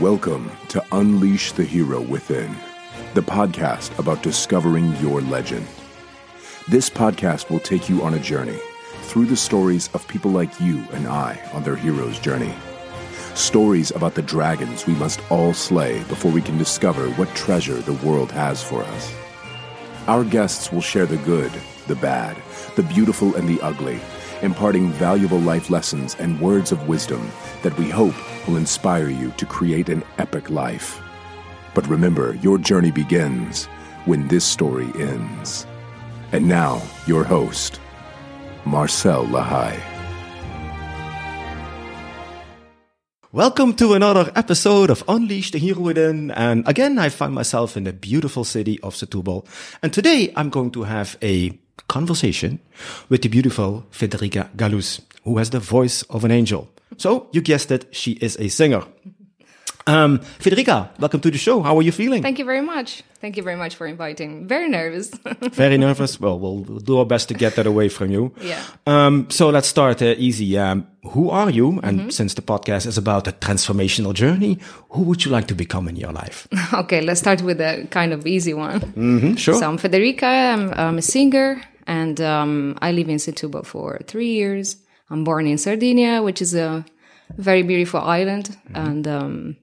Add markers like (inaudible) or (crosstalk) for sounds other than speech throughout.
Welcome to Unleash the Hero Within, the podcast about discovering your legend. This podcast will take you on a journey through the stories of people like you and I on their hero's journey. Stories about the dragons we must all slay before we can discover what treasure the world has for us. Our guests will share the good, the bad, the beautiful, and the ugly, imparting valuable life lessons and words of wisdom that we hope will inspire you to create an epic life. But remember, your journey begins when this story ends. And now, your host, Marcel Lahai. Welcome to another episode of Unleash the Hero Within. And again, I find myself in the beautiful city of Setúbal. And today I'm going to have a conversation with the beautiful Federica Galuz, who has the voice of an angel. So you guessed it, she is a singer. Um, Federica, welcome to the show. How are you feeling? Thank you very much. Thank you very much for inviting. Very nervous. (laughs) Very nervous. Well, we'll, we'll do our best to get that away from you. (laughs) Yeah. Um, so let's start uh, easy. Um, who are you? And since the podcast is about a transformational journey, who would you like to become in your life? (laughs) okay, let's start with a kind of easy one. hmm sure. So I'm Federica. I'm, I'm a singer, and um, I live in Setúbal for three years. I'm born in Sardinia, which is a very beautiful island, and um,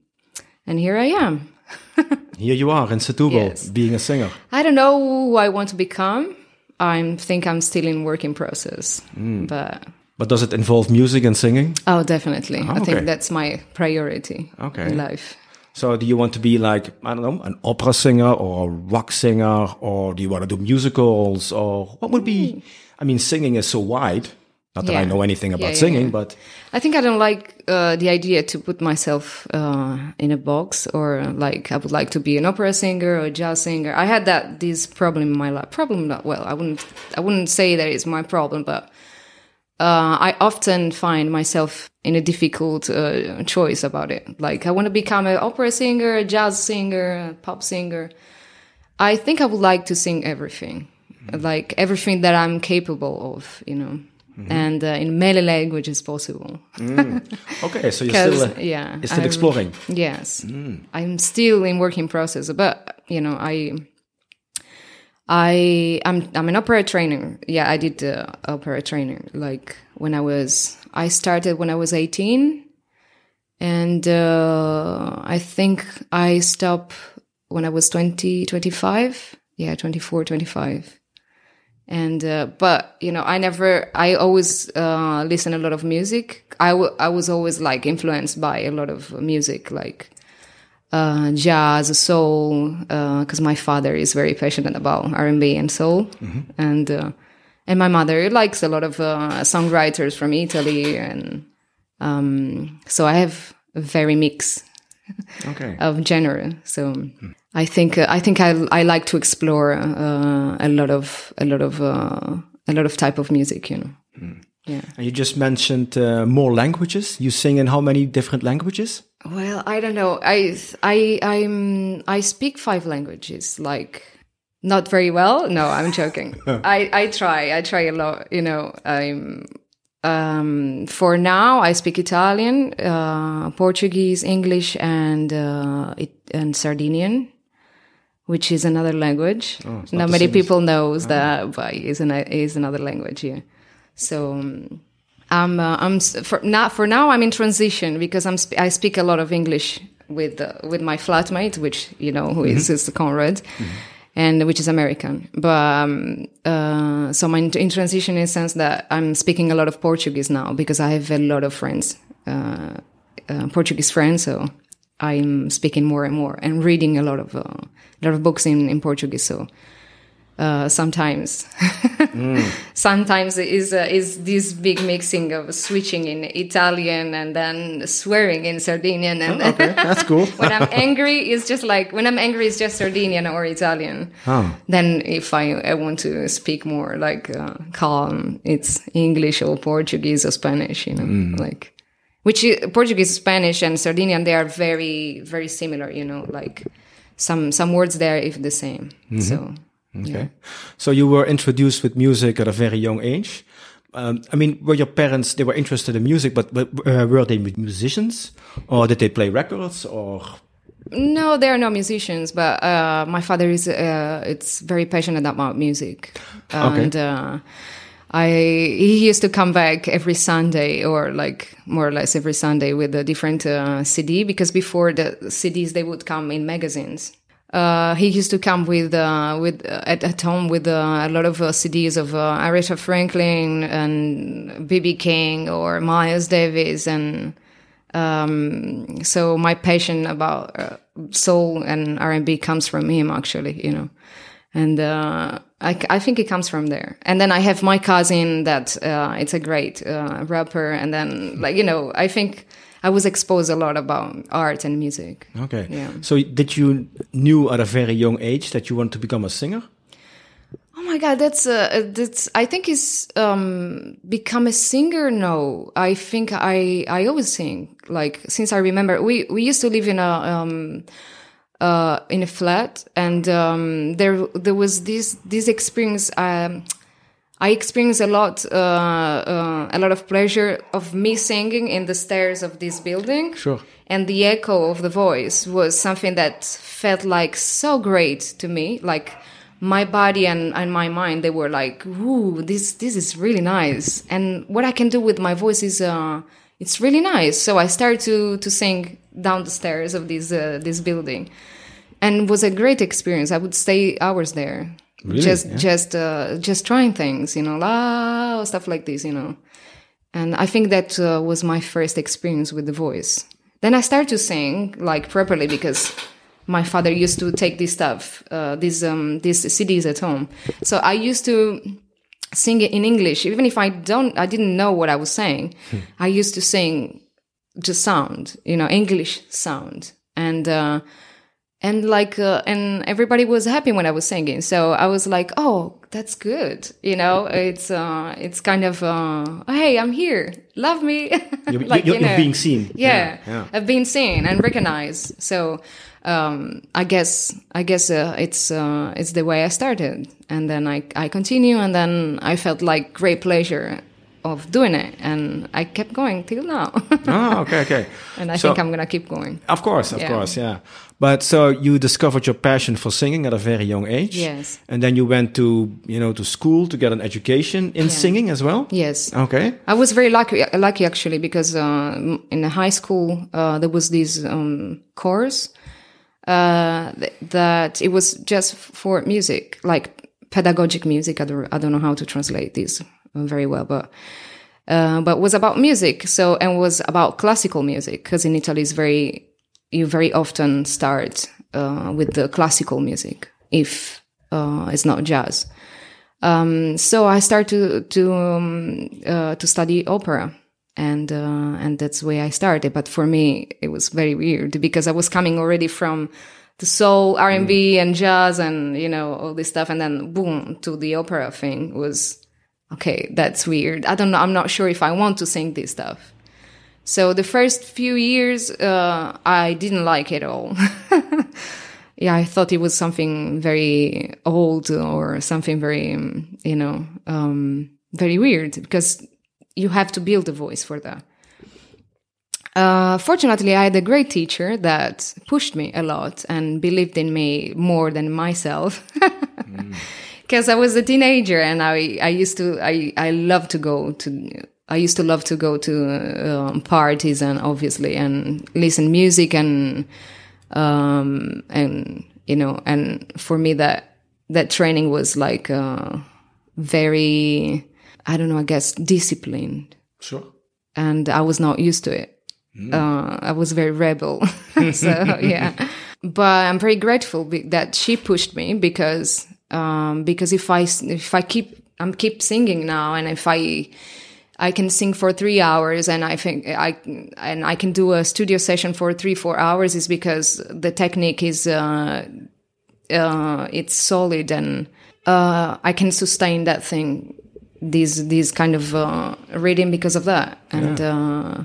and here I am. (laughs) Here you are in Setúbal, Yes. being a singer. I don't know who I want to become. I think I'm still in working process, but But does it involve music and singing? oh, definitely. I okay. think that's my priority Okay. in life. So do you want to be like, I don't know, an opera singer or a rock singer, or do you want to do musicals, or what would be, I mean, singing is so wide. Not that I know anything about Yeah, yeah, singing, yeah. but I think I don't like uh, the idea to put myself uh, in a box or like I would like to be an opera singer or a jazz singer. I had that this problem in my life. Problem not well. I wouldn't I wouldn't say that it's my problem, but uh, I often find myself in a difficult uh, choice about it. Like I want to become an opera singer, a jazz singer, a pop singer. I think I would like to sing everything, like everything that I'm capable of, you know. And uh, in many languages possible. (laughs) okay, so you're still, uh, yeah, you're still I'm- exploring. Yes, I'm still in working process, but you know, I, I, I'm, I'm an opera trainer. Yeah, I did uh, opera training. Like when I was, I started when I was 18, and uh, I think I stopped when I was 20, 25. Yeah, 24, 25 and uh, but you know i never i always uh, listen a lot of music I, I was always like influenced by a lot of music like uh, jazz soul because my father is very passionate about r&b and soul and uh, and my mother likes a lot of uh, songwriters from italy and um, so i have a very mix Okay. (laughs) of genre. So I think uh, I think I I like to explore uh, a lot of a lot of uh, a lot of type of music. You know. Yeah. And you just mentioned uh, more languages. You sing in how many different languages? Well, I don't know. I I I'm I speak five languages. Like not very well. No, I'm joking. (laughs) I I try. I try a lot. You know. I'm. Um, for now, I speak Italian, uh, Portuguese, English, and uh, it, and Sardinian, which is another language. not not many people knows that, but is an is another language. Yeah. So um, I'm uh, I'm for now for now I'm in transition because I'm sp- I speak a lot of English with uh, with my flatmate, which you know who is is Conrad, and which is American. But um, uh, so I'm in, in transition in the sense that I'm speaking a lot of Portuguese now because I have a lot of friends, uh, uh, Portuguese friends. So I'm speaking more and more and reading a lot of uh, a lot of books in in Portuguese. So uh, sometimes. (laughs) Sometimes it is uh, is this big mixing of switching in Italian and then swearing in Sardinian, and Okay, that's cool. (laughs) when I'm angry, it's just like when I'm angry, it's just Sardinian or Italian. Oh. Then if I, I want to speak more like uh, calm, it's English or Portuguese or Spanish, you know, like which i- Portuguese, Spanish, and Sardinian they are very very similar, you know, like some some words there if the same. So Okay. So you were introduced with music at a very young age. Um, I mean, were your parents they were interested in music, but, but uh, were they musicians, or did they play records, or? No, they are not musicians, but uh, my father is uh, it's very passionate about music, and Okay. uh, I he used to come back every Sunday or like more or less every Sunday with a different uh, CD because before the CDs they would come in magazines. Uh, he used to come with uh, with uh, at, at home with uh, a lot of uh, CDs of Aretha Franklin and BB King or Miles Davis and um, so my passion about soul and R&B comes from him actually, you know. And I, I think it comes from there. And then I have my cousin that it's a great rapper. And then, like, you know, I think I was exposed a lot about art and music. Okay. Yeah. So did you knew at a very young age that you want to become a singer? Oh my god, that's uh, that's. I think is um become a singer. No, I think I I always sing. Like since I remember, we we used to live in a um uh in a flat, and um there there was this this experience. Um, I experienced a lot uh, uh a lot of pleasure of me singing in the stairs of this building. Sure. And the echo of the voice was something that felt like so great to me, like my body and, and my mind they were like ooh this this is really nice. And what i can do with my voice is uh it's really nice. So i started to to sing down the stairs of this uh, this building. And it was a great experience. I would stay hours there Really? just Yeah. just uh just trying things you know la stuff like this you know. And i think that uh, was my first experience with the voice. Then i started to sing like properly because my father used to take this stuff uh, these um these cds at home. So i used to sing it in english. Even if i don't i didn't know what i was saying i used to sing just sound you know english sound. And uh and like uh, and everybody was happy when i was singing. So i was like oh that's good you know? It's uh it's kind of uh hey i'm here. Love me. (laughs) You- like you- you you're being seen. yeah, Yeah, yeah. i've been seen and recognized. So um i guess i guess uh, it's uh it's the way i started. And then i i continue and then i felt like great pleasure of doing it and i kept going till now Oh, (laughs) okay, okay. (laughs) and i So- think i'm gonna keep going Of course, of Yeah. course, yeah. But so you discovered your passion for singing at a very young age. Yes. And then you went to, you know, to school to get an education in singing as well. yes Okay. I was very lucky, lucky actually, because uh, in the high school uh, there was this um, course uh, th- that it was just for music, like pedagogic music. I don't, I don't know how to translate this very well, but uh, but was about music. So and was about classical music because in Italy it's very you very often start uh, with the classical music if uh, it's not jazz. Um, so I started to to um, uh, to study opera, and uh, and that's the way I started. But for me, it was very weird because I was coming already from the soul, R and B, and jazz, and you know all this stuff, and then boom to the opera thing was okay. That's weird. I don't know. I'm not sure if I want to sing this stuff. So the first few years, uh, I didn't like it all. (laughs) yeah, I thought it was something very old or something very, um, you know, um, very weird because you have to build a voice for that. Uh, fortunately, I had a great teacher that pushed me a lot and believed in me more than myself. (laughs) Because I was a teenager and I, I used to, I, I love to go to, I used to love to go to um, parties and obviously and listen music and, um, and, you know, and for me that, that training was like, uh, very, I don't know, I guess disciplined Sure. and I was not used to it. Uh, I was very rebel, (laughs) (laughs) so yeah. But I'm very grateful that she pushed me because um, because if I if I keep I'm keep singing now, and if I I can sing for three hours, and I think I and I can do a studio session for three four hours, is because the technique is uh, uh, it's solid and uh, I can sustain that thing, these these kind of uh, reading because of that, and uh,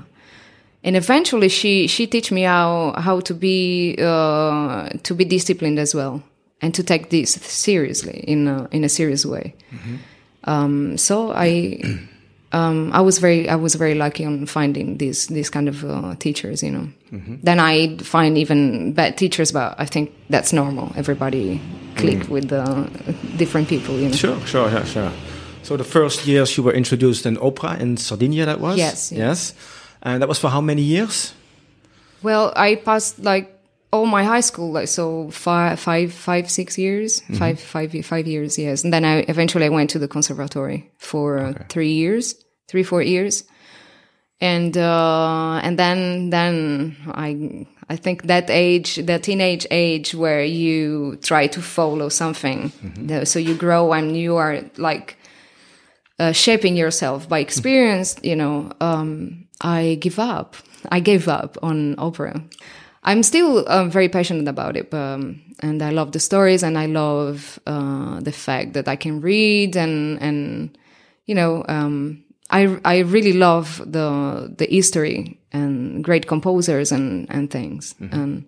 and eventually she she teach me how how to be uh, to be disciplined as well and to take this seriously in a, in a serious way. Um, so I um, I was very I was very lucky on finding these these kind of uh, teachers. You know, then I find even bad teachers, but I think that's normal. Everybody click with the different people. You know. Sure, sure, sure, sure. So the first years you were introduced in opera in Sardinia, that was Yes, yes. yes, and that was for how many years? Well, I passed like all my high school, like so five, five, five, six years, five, five, five years, yes. And then I eventually I went to the conservatory for uh, three years, three, four years, and uh, and then then I I think that age, that teenage age, where you try to follow something, The- so you grow and you are like uh, shaping yourself by experience, you know, um, I give up. I gave up on opera. I'm still uh, very passionate about it, um, and I love the stories, and I love uh, the fact that I can read, and and you know, um, I I really love the the history and great composers and and things, and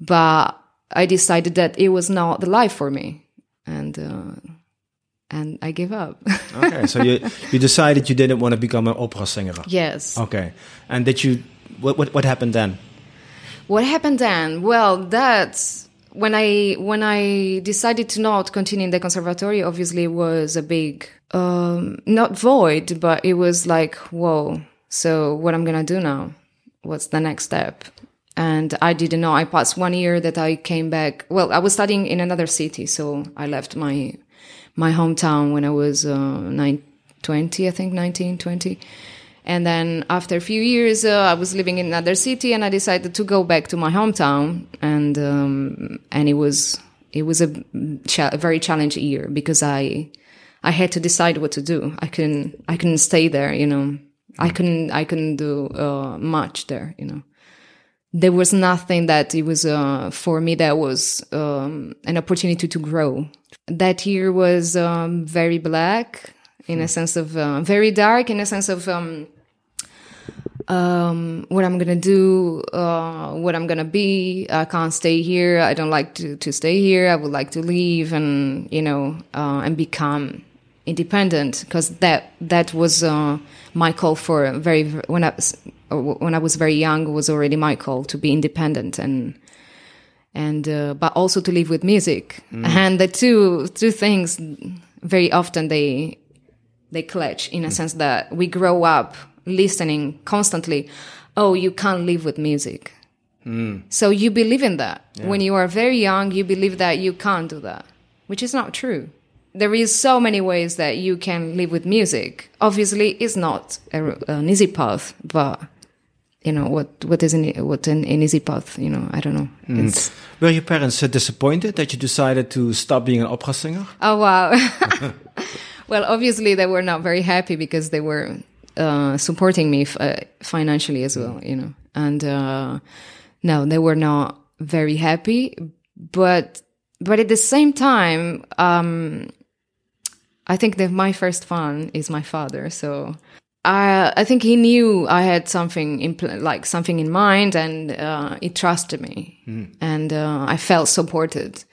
but I decided that it was not the life for me, and. Uh, and I gave up. (laughs) Okay, so you you decided you didn't want to become an opera singer. yes. Okay, and did you? What what what happened then? What happened then? Well, that's when I when I decided to not continue in the conservatory. Obviously, was a big um, not void, but it was like, whoa. So what I'm gonna do now? What's the next step? And I didn't know. I passed one year that I came back. Well, I was studying in another city, so I left my my hometown when I was uh, nine, 20, I think 19, 20. And then after a few years, uh, I was living in another city, and I decided to go back to my hometown. And um, and it was it was a, cha- a very challenging year because I I had to decide what to do. I couldn't I couldn't stay there, you know. I couldn't I couldn't do uh, much there, you know. There was nothing that it was uh, for me that was um, an opportunity to grow. That year was um, very black in a sense of uh, very dark in a sense of um, um, what I'm gonna do, uh, what I'm gonna be. I can't stay here. I don't like to, to stay here. I would like to leave and you know uh, and become independent because that that was uh, my call for very when I was when I was very young was already my call to be independent and and uh, but also to live with music and the two two things very often they they clash in a hmm. sense that we grow up listening constantly oh you can't live with music. Hmm. So you believe in that. When you are very young you believe that you can't do that which is not true. There is so many ways that you can live with music. Obviously it's not a, an easy path but you know what what is an what an, an easy path you know i don't know. Hmm. It's Were your parents disappointed that you decided to stop being an opera singer? Oh wow. (laughs) (laughs) well, obviously they were not very happy because they were uh, supporting me f- uh, financially as well, you know. And uh, no, they were not very happy. But but at the same time, um, I think that my first fan is my father. So I I think he knew I had something in pl- like something in mind, and uh, he trusted me, and uh, I felt supported.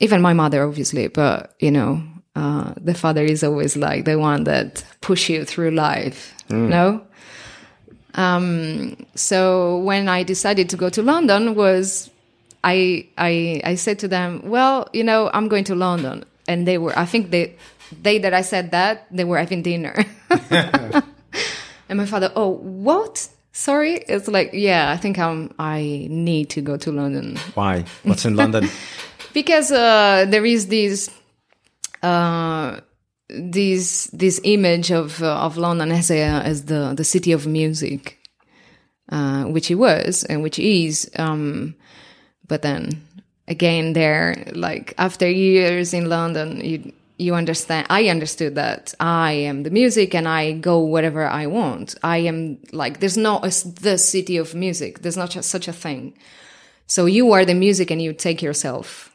Even my mother, obviously, but you know, uh, the father is always like the one that push you through life. No. Um, so when I decided to go to London, was I I I said to them, well, you know, I'm going to London, and they were. I think they day that I said that they were having dinner. (laughs) And my father, oh, what? Sorry? It's like, yeah, I think I'm, I need to go to London Why? What's in London? (laughs) because uh, there is this, uh, this this image of uh, of London as a as the the city of music, uh, which it was and which is. Um, but then again, there, like after years in London, you you understand. I understood that I am the music and I go wherever I want. I am like there's not a the city of music. There's not such a thing. So you are the music and you take yourself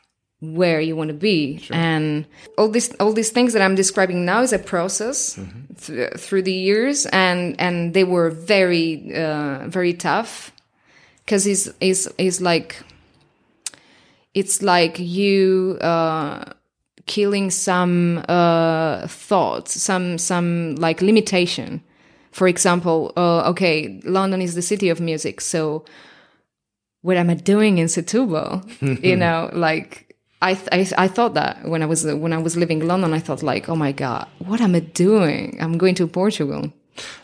where you want to be and all this all these things that i'm describing now is a process th- through the years and and they were very uh, very tough because it's, it's it's like it's like you uh killing some uh, thoughts, some some like limitation. For example, uh, okay, London is the city of music, so what am I doing in Setúbal? (laughs) you know, like I, th- I I thought that when I was when I was living in London, I thought like, oh my god, what am I doing? I'm going to Portugal.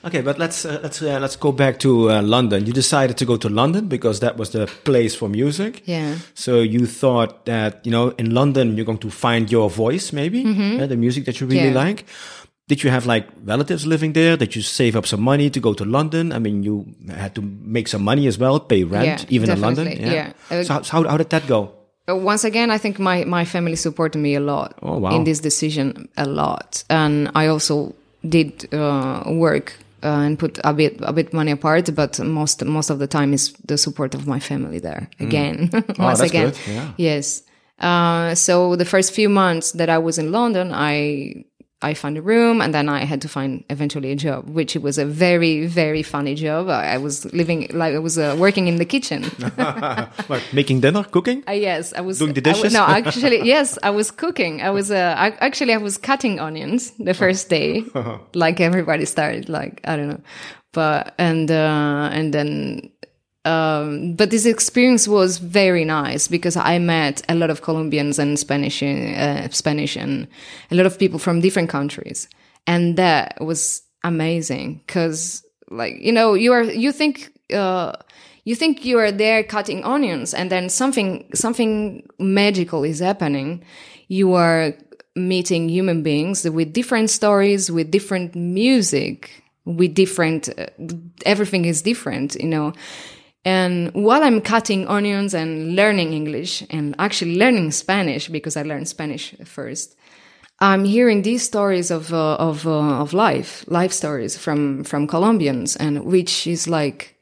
Okay, but let's uh, let's uh, let's go back to uh, London. You decided to go to London because that was the place for music. Yeah. So you thought that you know in London you're going to find your voice, maybe uh, the music that you really. Yeah. like. Did you have like relatives living there? Did you save up some money to go to London? I mean, you had to make some money as well, pay rent, Yeah, even in London. definitely, yeah. Uh, so how, how how did that go? Once again, I think my, my family supported me a lot Oh, wow. in this decision, a lot. And I also did uh, work uh, and put a bit a bit money apart, but most most of the time is the support of my family there again. (laughs) once Mm. Oh, that's again, yeah. yes. Uh, so the first few months that I was in London, I I found a room, and then I had to find eventually a job, which was a very very funny job. I, I was living like I was uh, working in the kitchen. (laughs) (laughs) Like making dinner, cooking? Uh, yes, I was Doing the I dishes? no, (laughs) actually, yes, I was cooking. I was uh, I, actually I was cutting onions the first day, like everybody started. Like I don't know, but and uh, and then. Um, but this experience was very nice because I met a lot of Colombians and Spanish, uh, Spanish, and a lot of people from different countries, and that was amazing. Because, like, you know, you are you think uh, you think you are there cutting onions and then something something magical is happening you are meeting human beings with different stories with different music with different uh, everything is different you know and while i'm cutting onions and learning english and actually learning spanish because i learned spanish first I'm hearing these stories of uh, of uh, of life, life stories from from Colombians, and which is like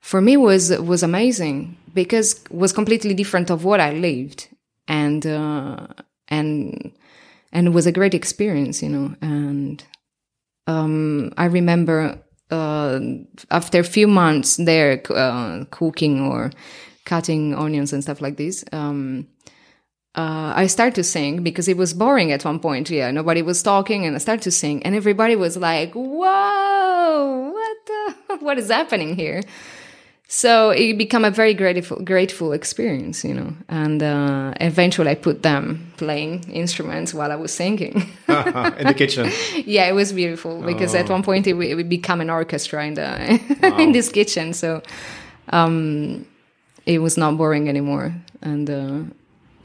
for me was was amazing because was completely different of what I lived, and uh, and and it was a great experience, you know. And um, I remember uh, after a few months there uh, cooking or cutting onions and stuff like this. Um, uh, I started to sing because it was boring at one point. Yeah, nobody was talking, and I started to sing, and everybody was like, "Whoa, what the, (laughs) what is happening here?" So it became a very grateful, grateful experience, you know. And uh, eventually, I put them playing instruments while I was singing. in the kitchen. (laughs) yeah, it was beautiful because at one point it, it would become an orchestra in the (laughs) in this kitchen. So um, it was not boring anymore, and uh,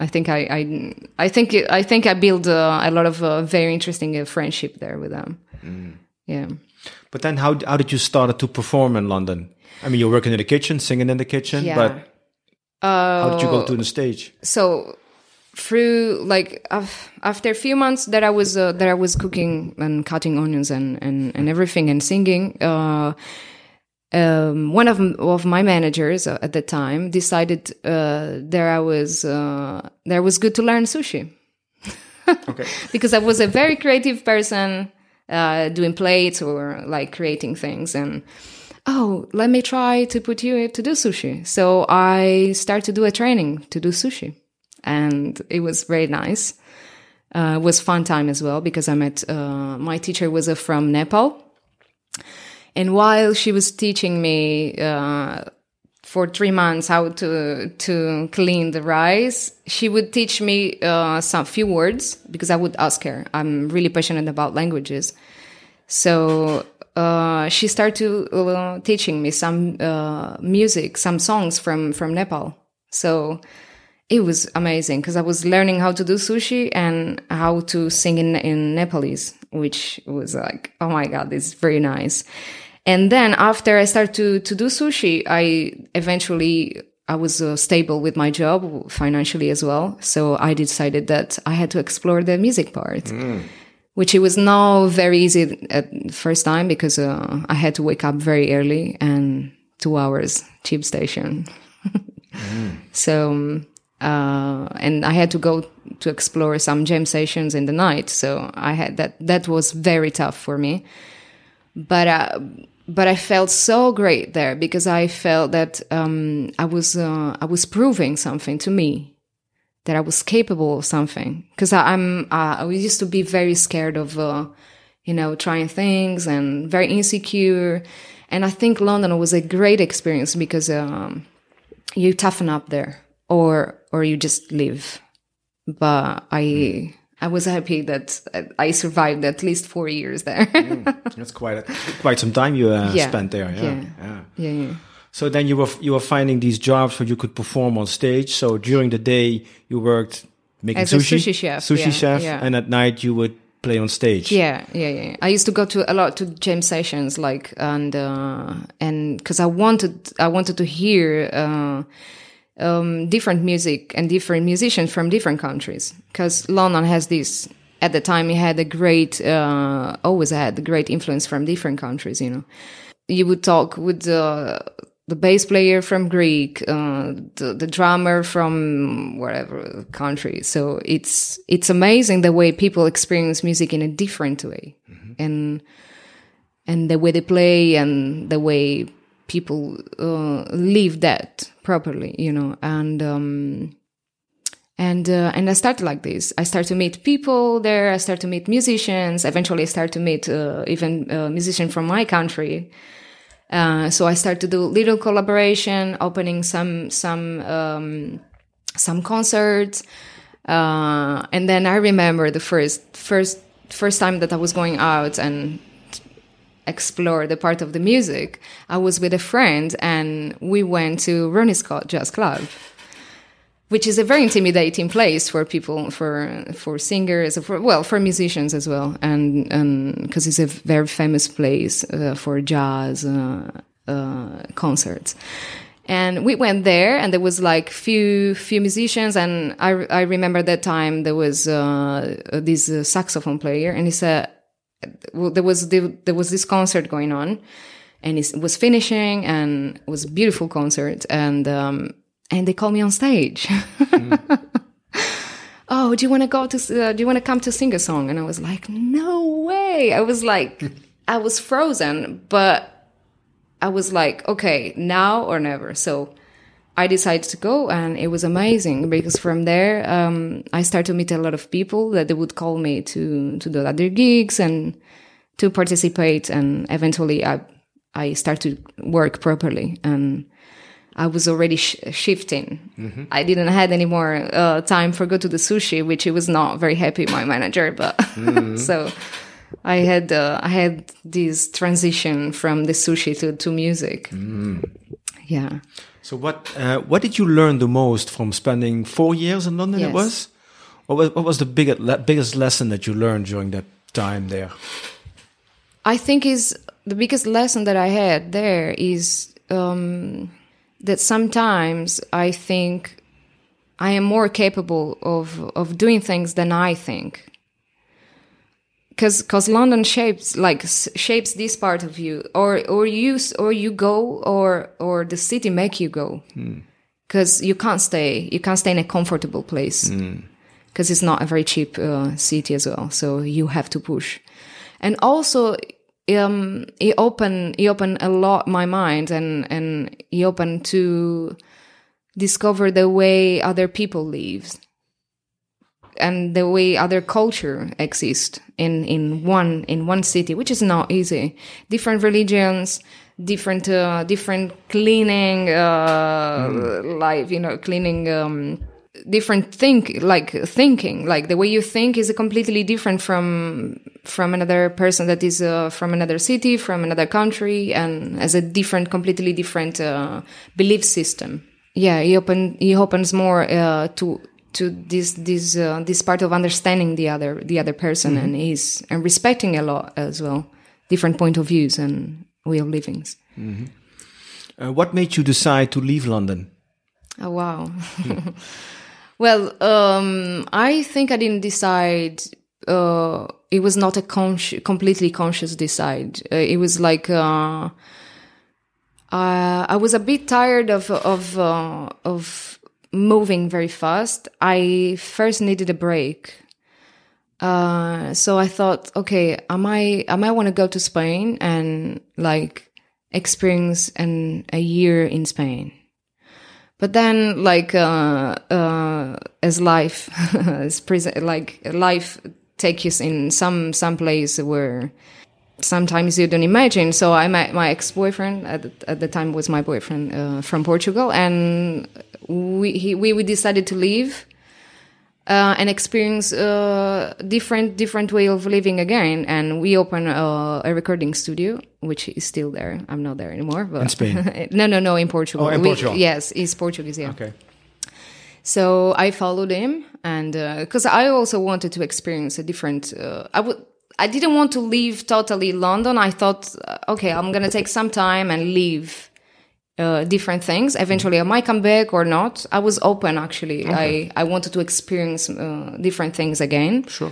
I think I, I I think it, I think I built uh, a lot of uh, very interesting uh, friendship there with them. Yeah. But then, how how did you start to perform in London? I mean, you're working in the kitchen, singing in the kitchen, Yeah. but how did you go to the stage? so through like af- after a few months that I was uh, that I was cooking and cutting onions and and, and everything and singing, uh, um, one of of my managers uh, at the time decided uh, there I was uh, there was good to learn sushi (laughs) Okay. because I was a very creative person, uh, doing plates or like creating things. And oh, let me try to put you to do sushi. So I started to do a training to do sushi, and it was very nice. Uh, it was fun time as well because I met uh, my teacher was uh, from Nepal, and while she was teaching me. Uh, for three months how to to clean the rice. She would teach me uh, some few words because I would ask her. I'm really passionate about languages, so uh, she started to uh, teaching me some uh, music, some songs from from Nepal. So it was amazing because I was learning how to do sushi and how to sing in in Nepalese, which was like, oh my god, this is very nice. And then after I started to, to do sushi, I eventually, I was uh, stable with my job financially as well. So I decided that I had to explore the music part, which it was not very easy at first time because uh, I had to wake up very early and two hours tube station. (laughs) So, um, uh, and I had to go to explore some jam sessions in the night. So I had that, that was very tough for me but uh, but I felt so great there because I felt that um, I was uh, I was proving something to me that I was capable of something. Because I'm uh, I used to be very scared of uh, you know trying things and very insecure. And I think London was a great experience because um, you toughen up there, or or you just live. But I. I was happy that I survived at least four years there. mm, that's quite a, quite some time you uh, (laughs) Yeah. spent there. Yeah. yeah. yeah, yeah. So then you were you were finding these jobs where you could perform on stage. So during the day you worked making As sushi, sushi chef, sushi yeah, chef, yeah. and at night you would play on stage. Yeah, yeah, yeah. I used to go to a lot to jam sessions, like and uh, and because I wanted I wanted to hear uh, um, different music and different musicians from different countries. Because London has this at the time, it had a great uh, always had a great influence from different countries. You know, you would talk with the the bass player from Greek, uh, the, the drummer from whatever country. So it's it's amazing the way people experience music in a different way, and and the way they play and the way people uh, live that properly, you know, and. Um, and uh, and I started like this. I started to meet people there. I started to meet musicians. Eventually, I started to meet uh, even uh, musician from my country. Uh, so I started to do little collaboration, opening some some um, some concerts, uh, and then I remember the first first first time that I was going out and explore the part of the music. I was with a friend, and we went to Ronnie Scott Jazz Club which is a very intimidating place for people for for singers for well for musicians as well. And and because it's a very famous place uh, for jazz uh, uh, concerts. And we went there and there was like few few musicians. And i i remember that time there was uh, this uh, saxophone player. And he said well, there was the, there was this concert going on. And it was finishing and it was a beautiful concert. And um, and they call me on stage. (laughs) oh, do you want to go to? Uh, do you want to come to sing a song? And I was like, no way. I was like, (laughs) I was frozen, but I was like, okay, now or never. So I decided to go, and it was amazing because from there um, I started to meet a lot of people that they would call me to to do other gigs and to participate, and eventually I I started to work properly and. I was already sh- shifting. I didn't had any more uh, time for go to the sushi, which he was not very happy. My manager, but (laughs) so I had uh, I had this transition from the sushi to to music. Yeah. So what uh, what did you learn the most from spending four years in London? It was. What was what was the biggest le biggest lesson that you learned during that time there? I think is the biggest lesson that I had there is um, that sometimes I think I am more capable of of doing things than I think. Because because London shapes like shapes this part of you, or or you or you go, or or the city make you go. Because you can't stay, you can't stay in a comfortable place because it's not a very cheap uh, city as well. So you have to push, and also um, it opened it opened a lot my mind, and and it opened to discover the way other people live and the way other culture exists in in one in one city, which is not easy. Different religions, different uh, different cleaning uh, life, you know, cleaning. Um, different think like thinking. Like the way you think is completely different from from another person that is uh, from another city from another country and has a different completely different uh, belief system. Yeah he open he opens more uh, to to this this uh, this part of understanding the other the other person and he's and respecting a lot as well different point of views and way of livings Uh, what made you decide to leave London? Oh wow. (laughs) well, um, I think I didn't decide. Uh, it was not a completely conscious decide. Uh, it was like uh, uh, I was a bit tired of of uh, of moving very fast. I first needed a break. Uh, so I thought, okay, I might I might want to go to Spain and like experience an a year in Spain But then, like uh, uh, as life, (laughs) as present, like life takes you in some some place where sometimes you don't imagine. So I met my ex boyfriend at the, at the time was my boyfriend uh, from Portugal, and we he, we we decided to leave uh, and experience uh, different different way of living again. And we opened a, a, recording studio, which is still there. I'm not there anymore. But in Spain? (laughs) no, no, no, in Portugal. Oh, in we, Portugal. Yes, he's Portuguese. Yeah. Okay. So I followed him, and because I also wanted to experience a different. Uh, I would. I didn't want to leave totally London. I thought, uh, okay, I'm gonna take some time and leave uh, different things. Eventually, I might come back or not. I was open actually. I I wanted to experience uh, different things again. Sure.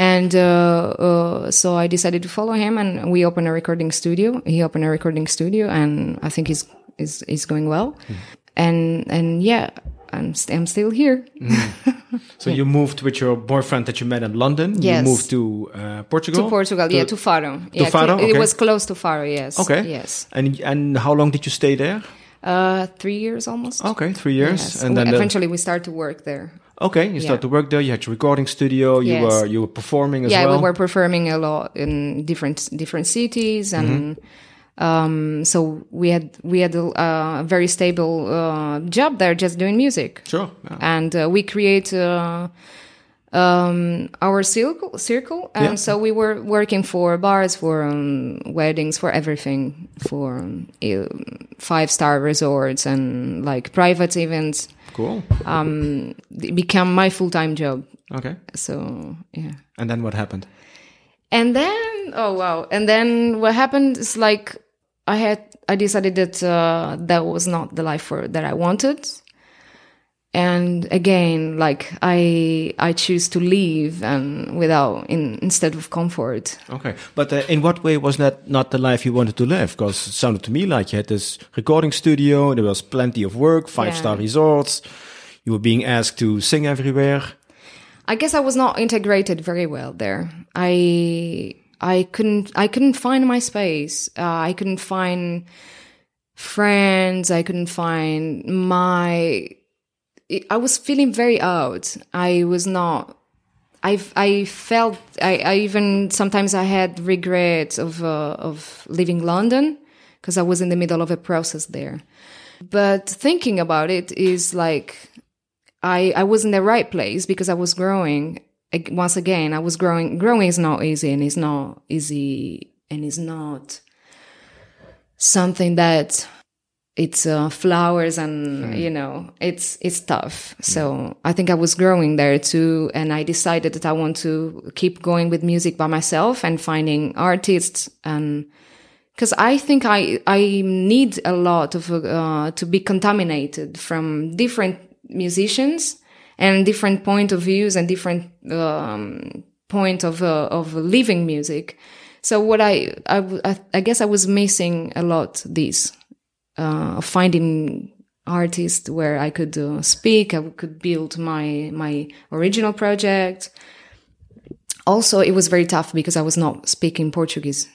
And uh, uh, so I decided to follow him, and we opened a recording studio. He opened a recording studio, and I think he's is is going well. And and yeah, I'm st- I'm still here. (laughs) So you moved with your boyfriend that you met in London. Yes. You moved to uh, Portugal. To Portugal, yeah, to Faro. yeah, Faro, It was close to Faro, yes. Okay. Yes. And and how long did you stay there? Uh, three years almost. Okay, three years. Yes. And then the- eventually we started to work there. okay, you started to work there. You had your recording studio. You Yes. were you were performing as yeah, well. we were performing a lot in different different cities, and Mm-hmm. Um, so we had we had a, a very stable uh, job there, just doing music. Sure. yeah. and uh, we create uh, um, our circle, circle, and Yeah. so we were working for bars, for um, weddings, for everything, for um, five star resorts and like private events. Cool. Um, it became my full time job. Okay. So yeah. And then what happened? And then, oh wow! And then what happened is like I had I decided that uh, that was not the life for that I wanted. And again, like I I choose to leave and without in, instead of comfort. Okay, but uh, in what way was that not the life you wanted to live? Because it sounded to me like you had this recording studio, there was plenty of work, five star Yeah. resorts, you were being asked to sing everywhere. I guess I was not integrated very well there. I I couldn't I couldn't find my space. Uh, I couldn't find friends. I couldn't find my. I was feeling very out. I was not. I I felt I, I even sometimes I had regrets of uh, of leaving London because I was in the middle of a process there. But thinking about it is like I I was in the right place because I was growing. Once again, I was growing. Growing is not easy, and it's not easy, and it's not something that it's uh, flowers and you know it's it's tough. So I think I was growing there too, and I decided that I want to keep going with music by myself and finding artists and because I think I I need a lot of uh, to be contaminated from different musicians and different point of views and different um, point of uh, of living music. So what I I guess I was missing a lot this uh, finding artists where I could uh, speak, I could build my my original project. Also, it was very tough because I was not speaking Portuguese,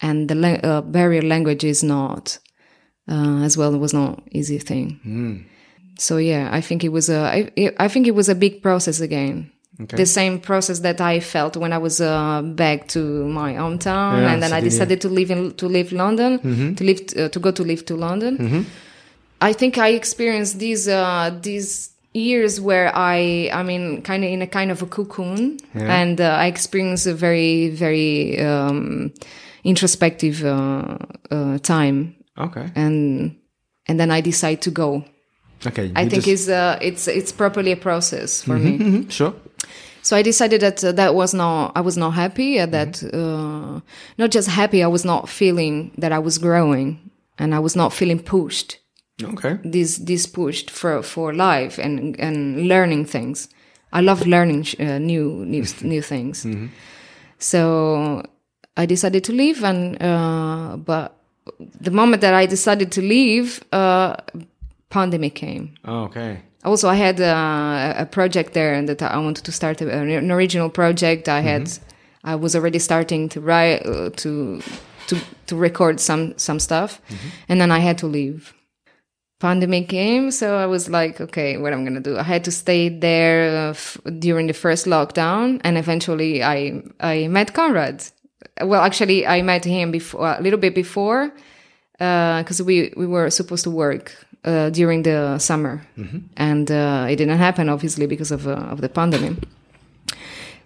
and the la- uh, barrier language is not uh, as well. It was not easy thing. So yeah, I think it was a I, I think it was a big process again. The same process that I felt when I was uh, back to my hometown, Yeah, and then I Sardinia. decided to live in to live London, to live uh, to go to live to London. I think I experienced these uh, these years where I I mean kind of in a kind of a cocoon, and uh, I experienced a very very um, introspective uh, uh, time, Okay. and and then I decide to go. Okay. I think just- it's uh, it's it's properly a process for me. Mhm, sure. So I decided that uh, that was not I was not happy uh, that uh, not just happy I was not feeling that I was growing and I was not feeling pushed Okay. this this pushed for for life and and learning things. I love learning sh- uh, new new new things. So I decided to leave, and uh, but the moment that I decided to leave, uh, pandemic came. Okay. Also, I had uh, a project there and that I wanted to start a, an original project. I had, I was already starting to write, uh, to to to record some some stuff, and then I had to leave. pandemic came, so I was like, okay, what I'm gonna do? I had to stay there uh, f- during the first lockdown, and eventually I I met Conrad. Well, actually, I met him before a little bit before because we we were supposed to work uh, during the summer, and uh, it didn't happen obviously because of uh, of the pandemic.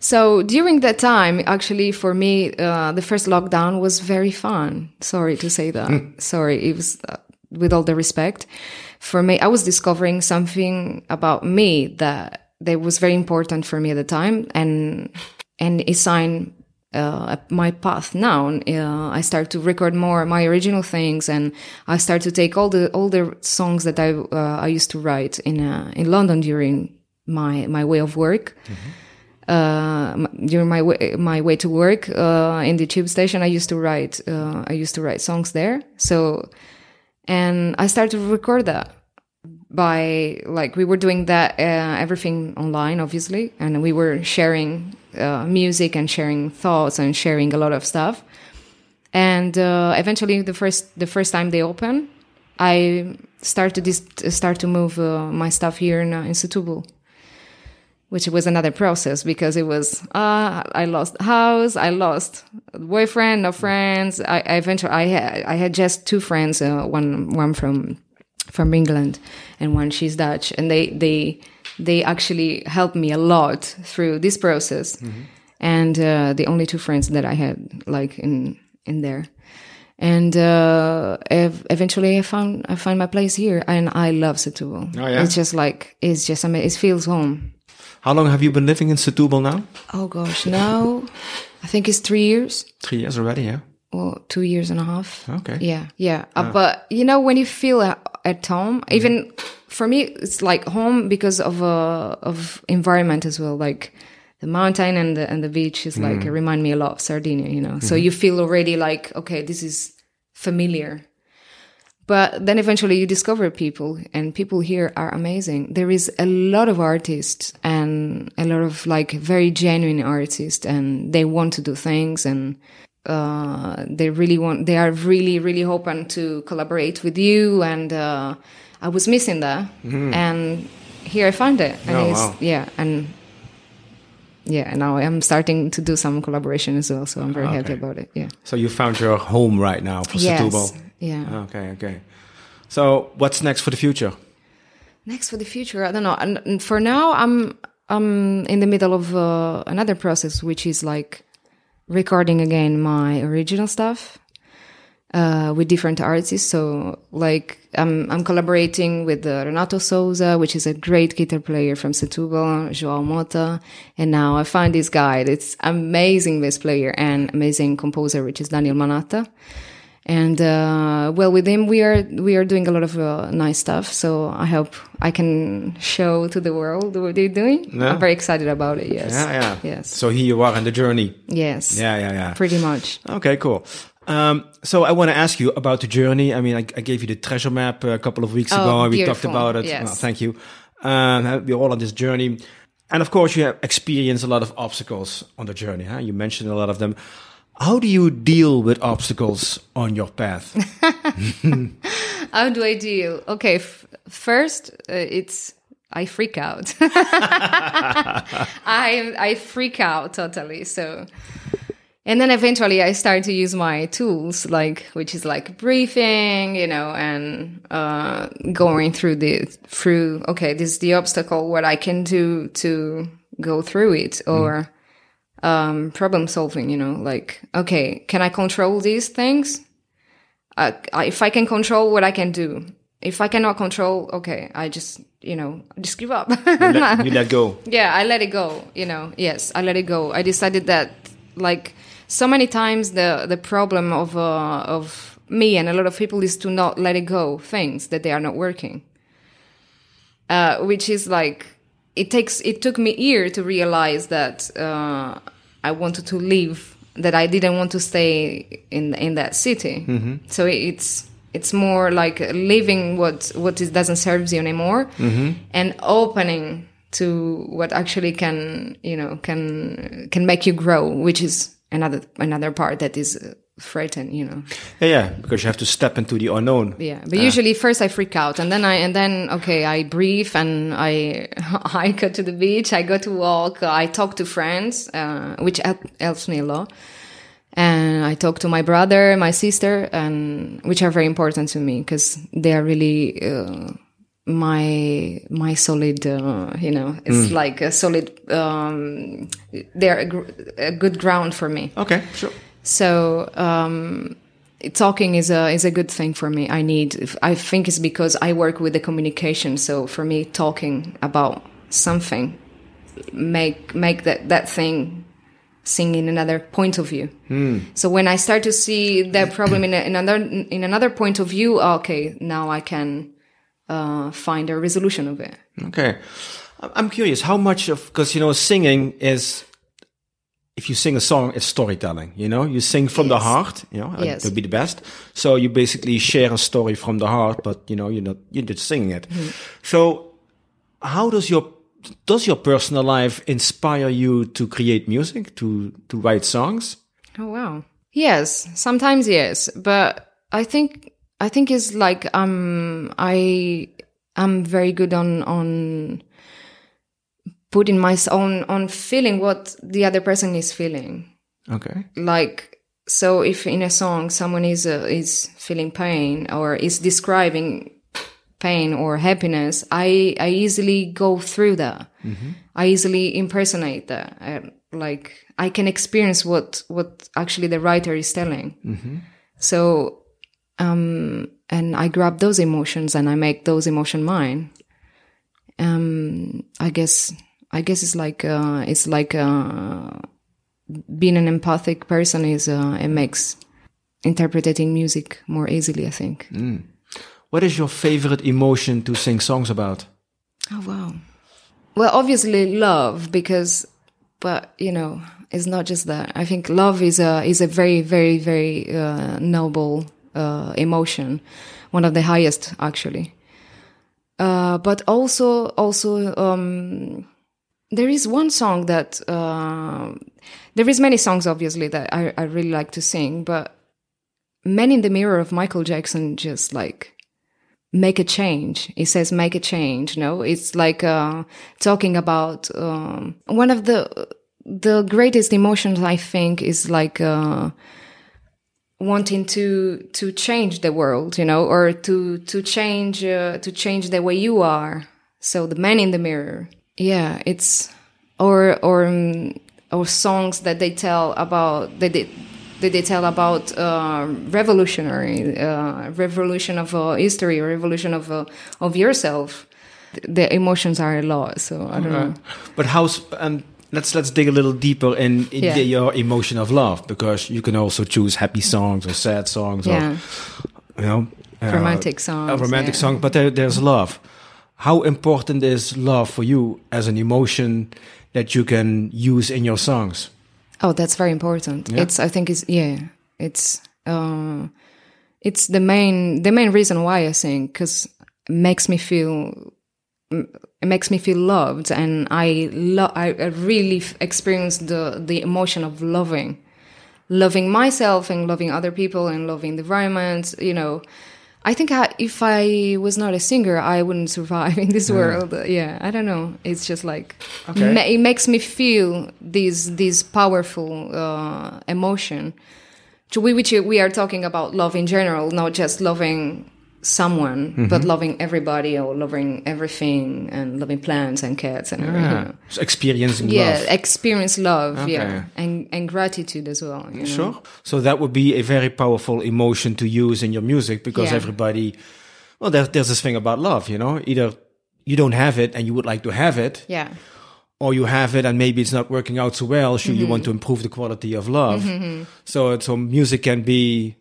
So during that time, actually, for me, uh, the first lockdown was very fun. Sorry to say that. Sorry, it was uh, with all the respect. For me, I was discovering something about me that that was very important for me at the time, and and it signed uh, my path now. Uh, I start to record more my original things, and I start to take all the all the songs that I uh, I used to write in uh, in London during my my way of work. Uh, m- during my way, my way to work uh, in the tube station, I used to write uh, I used to write songs there. So, and I started to record that by like we were doing that uh, everything online obviously and we were sharing uh, music and sharing thoughts and sharing a lot of stuff and uh, eventually the first the first time they open, i started to dis- start to move uh, my stuff here in, uh, in Setúbal which was another process because it was uh, I lost house, I lost boyfriend, no friends. I, I eventually I had I had just two friends, uh, one one from from England and one she's Dutch, and they they they actually helped me a lot through this process. And uh, the only two friends that I had like in in there. And uh, ev- eventually, I found I found my place here, and I love Setúbal. Oh, yeah? It's just like it's just ama- it feels home. How long have you been living in Setúbal now? Oh gosh, now I think it's three years Three years already, yeah. or two years and a half. Okay. Yeah, yeah. Uh, but you know, when you feel at, at home, even for me, it's like home because of uh, of environment as well. Like the mountain and the and the beach is like remind me a lot of Sardinia. You know, so you feel already like okay, this is familiar. But then eventually you discover people, and people here are amazing. There is a lot of artists and a lot of like very genuine artists, and they want to do things and uh, they really want they are really really open to collaborate with you and uh, i was missing that and here i found it and Oh, it's, wow. yeah and yeah and now i'm starting to do some collaboration as well so i'm very happy about it yeah So you found your home right now for yes Setúbal. yeah Okay, okay. So what's next for the future? next for the future i don't know and, and for now i'm i'm in the middle of uh, another process which is like recording again my original stuff uh, with different artists so like i'm i'm collaborating with uh, renato souza which is a great guitar player from setúbal joao mota and now i find this guy it's amazing bass player and amazing composer which is daniel manata and uh, well with him we are we are doing a lot of uh, nice stuff so i hope i can show to the world what they're doing Yeah. i'm very excited about it yes Yeah, yeah. yes So here you are on the journey. yes Yeah, yeah, yeah. pretty much Okay, cool. Um, so I want to ask you about the journey. I mean, I, I gave you the treasure map a couple of weeks Oh, ago, and we talked about it. Yes. Thank you. Um, we're all on this journey, and of course, you have experienced a lot of obstacles on the journey. Huh? You mentioned a lot of them. How do you deal with obstacles on your path? (laughs) How do I deal? Okay, f- first uh, it's I freak out. (laughs) (laughs) I I freak out totally. So, and then eventually I start to use my tools, like which is like briefing, you know, and uh, going through the through. Okay, this is the obstacle. What I can do to go through it, or um, problem solving. You know, like okay, can I control these things? uh, if I can control what I can do. If I cannot control, okay, I just, you know, just give up. You let, you (laughs) let go. yeah, I let it go, you know. Yes, I let it go. I decided that like so many times the the problem of uh, of me and a lot of people is to not let it go things that they are not working. Uh, which is like it takes it took me year to realize that uh, I wanted to leave that I didn't want to stay in in that city. So it's it's more like leaving what what is, doesn't serve you anymore and opening to what actually can you know can can make you grow, which is another another part that is uh, frightened, you know. Yeah, yeah, because you have to step into the unknown. Yeah, but usually first I freak out, and then I and then okay, I breathe and I (laughs) I go to the beach, I go to walk, I talk to friends, uh, which help, helps me a lot, and I talk to my brother, my sister, and which are very important to me because they are really. My my solid uh, you know it's like a solid um they're a, gr- a good ground for me Okay, sure. so um, talking is a is a good thing for me. I need. I think it's because I work with the communication. So for me, talking about something make make that that thing seeing in another point of view. So when I start to see that problem in, a, in another in another point of view, okay, now I can uh, find a resolution of it. Okay. I'm curious how much of, because, you know, singing is, if you sing a song, it's storytelling, you know, you sing from the heart, you know, Yes. to be the best. So you basically share a story from the heart, but, you know, you're not, you're just singing it. Mm-hmm. So how does your, does your personal life inspire you to create music, to, to write songs? Oh wow. Yes, sometimes yes, but I think I think it's like um I I'm very good on on putting my own on feeling what the other person is feeling. Okay. Like so if in a song someone is uh, is feeling pain or is describing pain or happiness, I I easily go through that. I easily impersonate that. I, like I can experience what what actually the writer is telling. So, um, and I grab those emotions and I make those emotion mine. Um, I guess I guess it's like uh, it's like uh, being an empathic person is uh, it makes interpreting music more easily. I think. What is your favorite emotion to sing songs about? Oh wow. Well, obviously love because, but you know, it's not just that. I think love is a is a very very very uh, noble uh, emotion, one of the highest actually. Uh, but also also um, there is one song that uh, there is many songs obviously that I, I really like to sing, but Men in the Mirror of Michael Jackson just like make a change. It says make a change. No, it's like uh, talking about um, one of the the greatest emotions. I think is like uh, wanting to to change the world, you know, or to to change uh, to change the way you are. So the man in the mirror. Yeah, it's or or um, or songs that they tell about that they that they tell about uh, revolutionary uh, revolution of uh, history or revolution of uh, of yourself. The emotions are a lot, so I don't know. But how's and let's let's dig a little deeper in, in Yeah. the- your emotion of love because you can also choose happy songs or sad songs Yeah, or you know uh, romantic songs. a romantic yeah. song. But there, there's love. How important is love for you as an emotion that you can use in your songs? Oh, that's very important. It's I think it's yeah, it's uh, it's the main the main reason why I sing because makes me feel it makes me feel loved and I I I really f- experience the the emotion of loving loving myself and loving other people and loving the environment you know I think I, if I was not a singer, I wouldn't survive (laughs) in this world. Yeah, I don't know. It's just like Okay. ma- it makes me feel this this powerful uh, emotion, to we- which we are talking about love in general, not just loving someone, Mm-hmm. but loving everybody or loving everything and loving plants and cats and everything. Yeah. So experiencing Yeah, love. experience love, Okay. yeah, and and gratitude as well. you know? Sure. So that would be a very powerful emotion to use in your music because Yeah. everybody, well, there's, there's this thing about love, you know, either you don't have it and you would like to have it, Yeah, or you have it and maybe it's not working out so well. So you Mm-hmm. want to improve the quality of love. So, so music can be,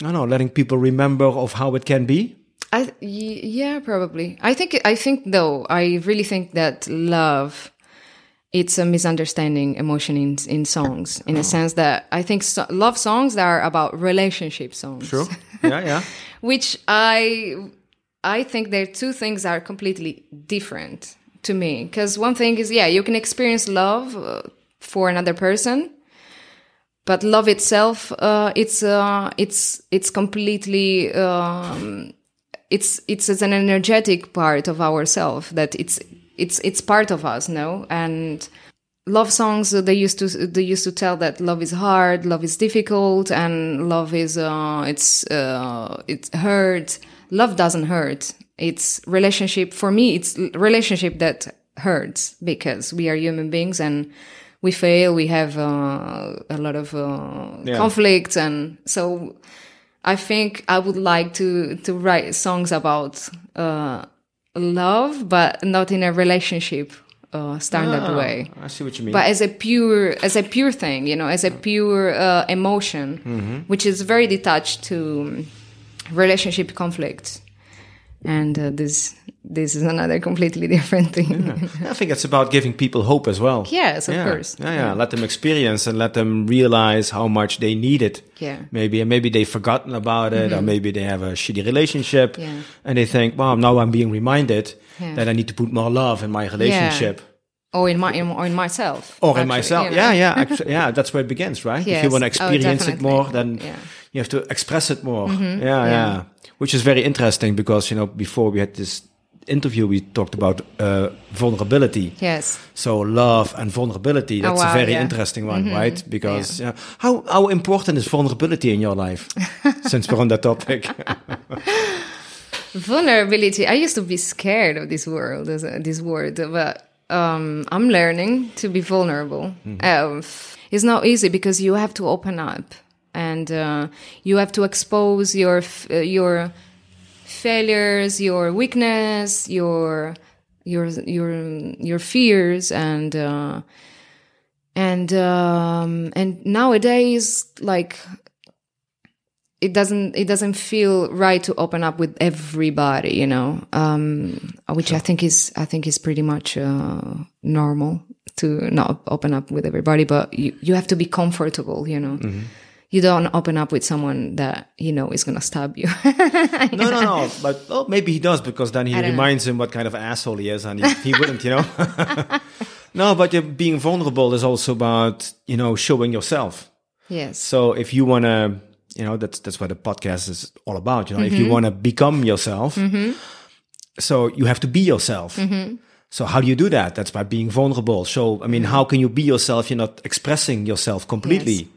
I don't know, letting people remember of how it can be. I yeah, probably. I think I think though I really think that love it's a misunderstanding emotion in in songs in a sense that I think so- love songs are about relationship songs. (laughs) yeah, yeah. which I I think their two things are completely different to me. Because one thing is, yeah, you can experience love uh, for another person, but love itself, uh, it's uh, it's it's completely um, it's it's an energetic part of ourself that it's it's it's part of us, no, and love songs they used to they used to tell that love is hard love is difficult and love is uh it's uh it hurt. Love doesn't hurt. It's relationship for me it's relationship that hurts because we are human beings and we fail we have uh, a lot of uh, Yeah. conflicts and so i think i would like to to write songs about uh love but not in a relationship uh standard Ah, way I see what you mean. but as a pure as a pure thing you know as a pure uh, emotion Mm-hmm. which is very detached to relationship conflicts and uh, this this is another completely (laughs) different thing I think it's about giving people hope as well. Yes, of yeah. course. Yeah, yeah, Let them experience and let them realize how much they need it. Yeah. Mm-hmm. Maybe and maybe they've forgotten about it, or maybe they have a shitty relationship, Yeah. and they think, "Well, now I'm being reminded Yeah. that I need to put more love in my relationship." or in my in, or in myself Or in myself, you know. yeah, yeah, (laughs) actually, yeah. That's where it begins, right? If you want to Oh, experience it more, then Yeah. Mm-hmm. you have to express it more. Yeah, yeah, Which is very interesting because you know before we had this interview, we talked about uh, vulnerability. yes So love and vulnerability, that's Oh, wow, a very yeah. Interesting one, right? Because yeah. how how important is vulnerability in your life? (laughs) Since we're on that topic. (laughs) vulnerability i used to be scared of this world this word but um, i'm learning to be vulnerable um, it's not easy because you have to open up and uh, you have to expose your uh, your failures your weakness your your your your fears and uh, and um, and nowadays like it doesn't it doesn't feel right to open up with everybody you know um which i think is i think is pretty much uh normal to not open up with everybody but you you have to be comfortable you know you don't open up with someone that you know is gonna stab you (laughs) no, no, no. But oh, maybe he does because then he don't know. reminds him what kind of asshole he is, and he, he wouldn't, you know. (laughs) no, but being vulnerable is also about you know showing yourself. yes So if you want to, you know, that's that's what the podcast is all about. You know, if Mm-hmm. you want to become yourself, so you have to be yourself. Mm-hmm. So how do you do that? That's by being vulnerable. So I mean, how can you be yourself? If you're not expressing yourself completely. Yes.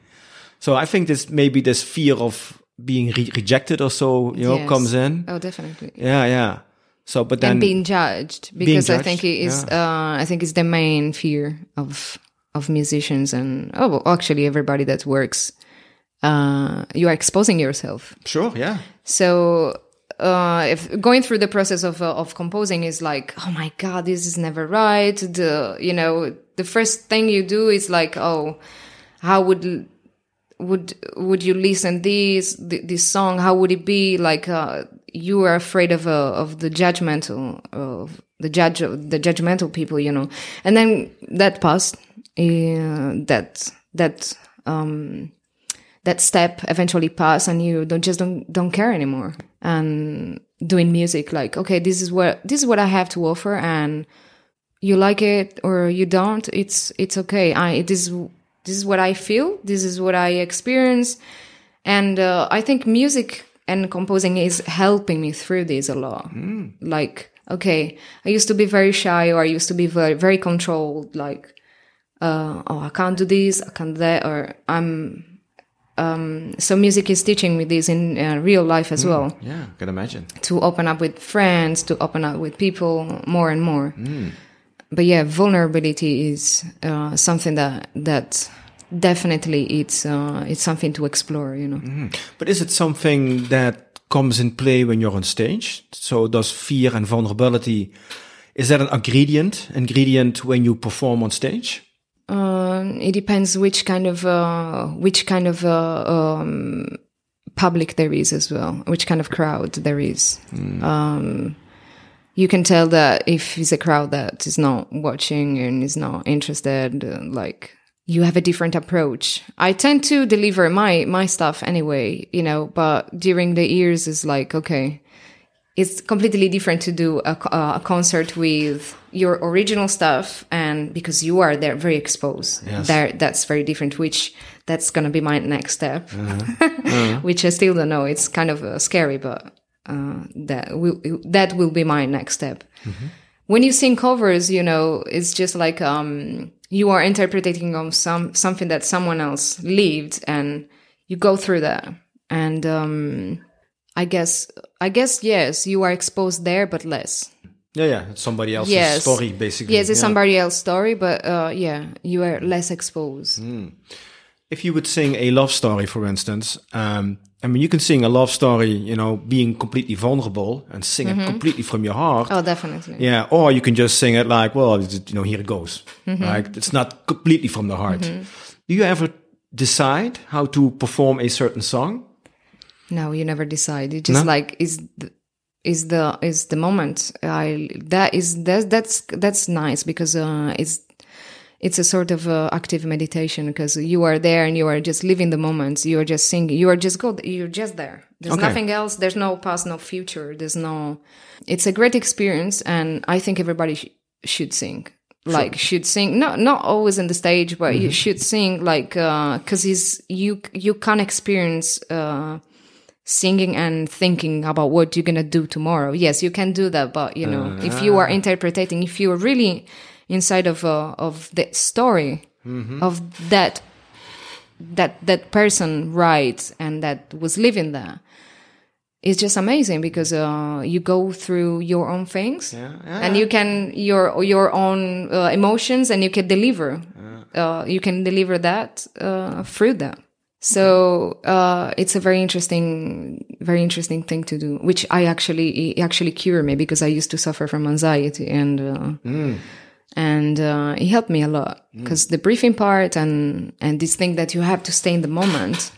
So I think this maybe this fear of being re- rejected or so, you know, Yes. comes in. oh definitely Yeah, yeah. So, but then and being judged because I judged, think it is uh, I think it's the main fear of of musicians and oh well, actually everybody that works uh, you are exposing yourself sure, yeah, so uh, if going through the process of uh, of composing is like oh my god this is never right the you know the first thing you do is like oh how would would would you listen this this song? How would it be? Like uh, you are afraid of uh, of the judgmental of the judge of the judgmental people you know? And then that passed uh, that that um that step eventually pass and you don't just don't don't care anymore. And doing music like okay this is what this is what i have to offer and you like it or you don't it's it's okay. I it is this is what i feel this is what i experience and uh, i think music and composing is helping me through this a lot like okay i used to be very shy or i used to be very very controlled like uh, oh i can't do this i can't do that or i'm um, so music is teaching me this in uh, real life as well yeah. Can imagine. to open up with friends, to open up with people more and more. But yeah, vulnerability is uh, something that that definitely it's uh, it's something to explore. You know, But is it something that comes in play when you're on stage? So does fear and vulnerability is that an ingredient ingredient when you perform on stage? um, it depends which kind of uh, which kind of uh, um, public there is as well, which kind of crowd there is. Um, you can tell that if it's a crowd that is not watching and is not interested, like you have a different approach. I tend to deliver my my stuff anyway, you know, but during the years is like okay, it's completely different to do a, uh, a concert with your original stuff and because you are there very exposed Yes. there that's very different which that's going to be my next step, (laughs) which I still don't know. It's kind of uh, scary, but uh, that will that will be my next step. When you sing covers, you know, it's just like um, you are interpreting on some something that someone else lived, and you go through that. And um, I guess, I guess, yes, you are exposed there, but less. Yeah, yeah. It's somebody else's Yes. story, basically. Yes, it's Yeah. somebody else's story, but uh, yeah, you are less exposed. If you would sing a love story, for instance, um, I mean, you can sing a love story, you know, being completely vulnerable and sing it completely from your heart. Oh, definitely. Yeah, or you can just sing it like, well, you know, here it goes. Mm-hmm. Like it's not completely from the heart. Do you ever decide how to perform a certain song? No, you never decide. You just No? like is the, is the is the moment. I that is that that's that's nice because uh, it's it's a sort of uh, active meditation because you are there and you are just living the moments. You are just singing. You are just go. You're just there. There's Okay. nothing else. There's no past, no future. There's no. It's a great experience, and I think everybody sh- should sing. Like should sing, not not always in the stage, but you should sing like because is you you can experience uh, singing and thinking about what you're gonna do tomorrow. Yes, you can do that, but you know, if you are interpreting, if you are really inside of uh, of the story of that that that person writes and that was living there, it's just amazing because uh, you go through your own things and you can your your own uh, emotions and you can deliver uh, you can deliver that uh, through that. So uh, it's a very interesting very interesting thing to do which i actually actually cured me because i used to suffer from anxiety and uh, and uh, it helped me a lot. Because the briefing part and and this thing that you have to stay in the moment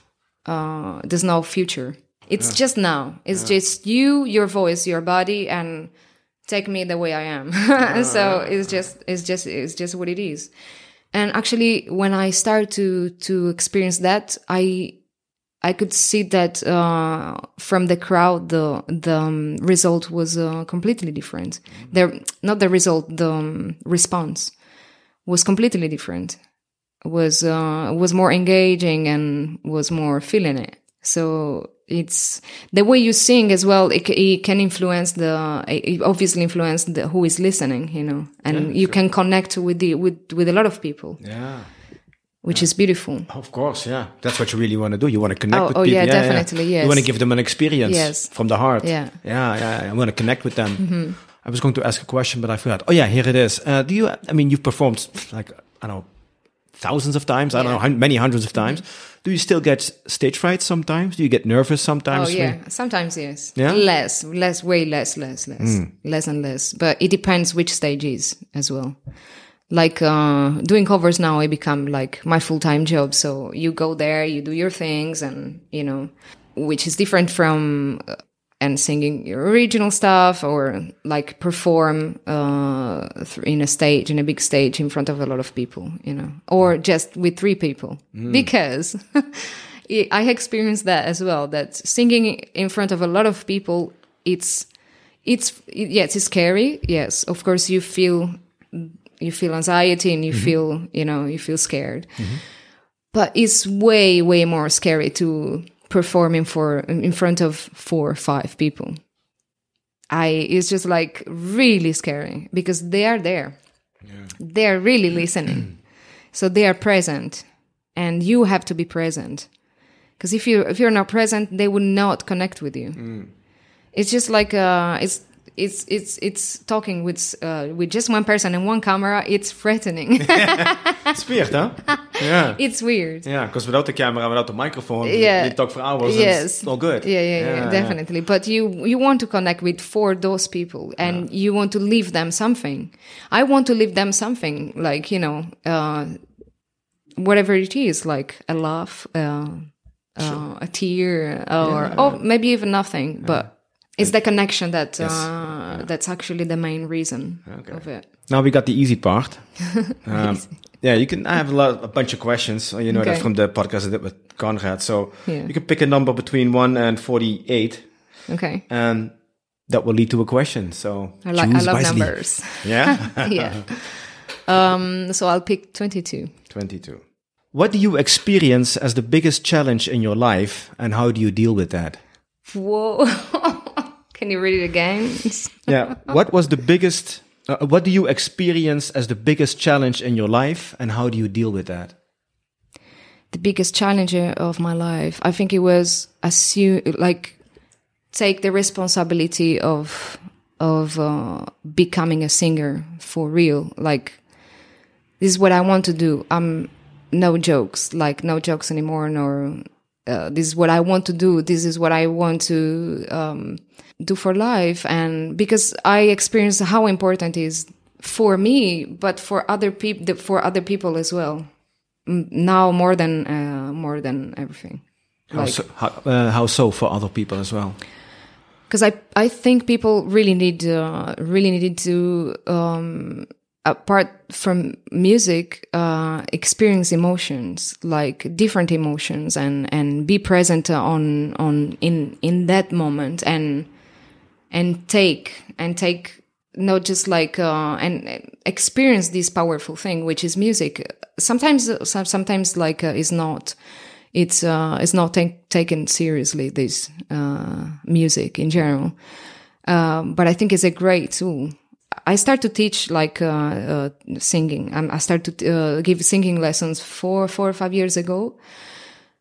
uh, there's no future. It's just now. It's just you your voice your body and take me the way i am. (laughs) So it's just it's just it's just what it is. And actually when i start to to experience that i I could see that uh, from the crowd, the the um, result was uh, completely different. The not the result, the um, response was completely different. Was uh, was more engaging and was more feeling it. So it's the way you sing as well. It, it can influence the it obviously influence the who is listening, you know, and you can connect with the with with a lot of people, Yeah. Which is beautiful. Of course, yeah. That's what you really want to do. You want to connect Oh, with oh, people. yeah, definitely, yeah. yes. You want to give them an experience Yes. from the heart. Yeah. Yeah, yeah. I want to connect with them. Mm-hmm. I was going to ask a question, but I forgot. Oh, yeah, here it is. Uh, do you, I mean, you've performed like, I don't know, thousands of times. I don't know, many hundreds of times. Mm-hmm. Do you still get stage fright sometimes? Do you get nervous sometimes? Oh yeah, sometimes yes. Yeah? less, less, way less, less, less, hmm. less and less. But it depends which stage is as well. Like uh, doing covers now, I become like my full time job. So you go there, you do your things, and you know, which is different from uh, and singing your original stuff or like perform uh, th- in a stage in a big stage in front of a lot of people, you know, or just with three people because. (laughs) I I experienced that as well. That singing in front of a lot of people, it's, it's yes, it's scary. Yes, of course you feel, you feel anxiety and you mm-hmm. feel, you know, you feel scared. Mm-hmm. But it's way, way more scary to perform in for in front of four or five people. I it's just like really scary because they are there. They are really listening. (clears throat) so they are present and you have to be present. Because if you if you're not present, they will not connect with you. Mm. It's just like uh it's it's it's it's talking with uh, with just one person and one camera. It's threatening. (laughs) It's weird, huh? (laughs) yeah. it's weird. Yeah, because without the camera, without the microphone, Yeah. you talk for hours. Yes. And it's all good. Yeah, yeah, yeah, definitely. But you you want to connect with for those people, and you want to leave them something. I want to leave them something, like you know, uh, whatever it is, like a laugh, uh, uh, a tear, or oh, maybe even nothing. But it's the connection that uh, that's actually the main reason of it. Now we got the easy part. (laughs) Um, yeah, you can. I have a lot, a bunch of questions. You know that from the podcast I did with Conrad. So Yeah. you can pick a number between one and forty-eight, Okay, and that will lead to a question. So I like I love wisely. numbers. (laughs) Yeah, (laughs) yeah. Um, so I'll pick twenty-two. twenty-two. What do you experience as the biggest challenge in your life, and how do you deal with that? Whoa. Can you read it again? (laughs) yeah. What was the biggest, uh, what do you experience as the biggest challenge in your life, and how do you deal with that? The biggest challenge of my life, I think it was assume, like, take the responsibility of of uh, becoming a singer for real. Like, this is what I want to do. I'm no jokes, like no jokes anymore, nor uh, this is what I want to do. This is what I want to um, do for life. And because I experience how important it is for me, but for other people, for other people as well. Now more than uh, more than everything. How, like, so, how, uh, how so for other people as well? Because I I think people really need uh, really needed to um, apart from music uh, experience emotions like different emotions and and be present on on in in that moment and and take and take not just like uh, and experience this powerful thing which is music sometimes sometimes like uh, is not it's uh it's not take, taken seriously this uh music in general um, but i think it's a great tool I start to teach like uh, uh, singing. I start to uh, give singing lessons four, four or five years ago.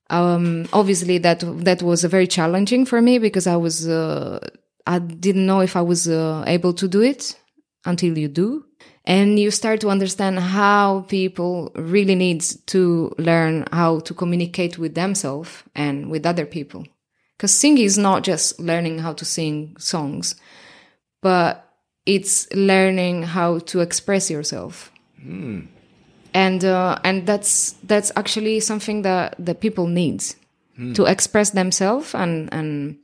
Um, obviously, that that was a very challenging for me because I was uh, I didn't know if I was uh, able to do it until you do, and you start to understand how people really need to learn how to communicate with themselves and with other people. Because singing is not just learning how to sing songs, but it's learning how to express yourself mm. and uh, and that's that's actually something that the people need mm. to express themselves and and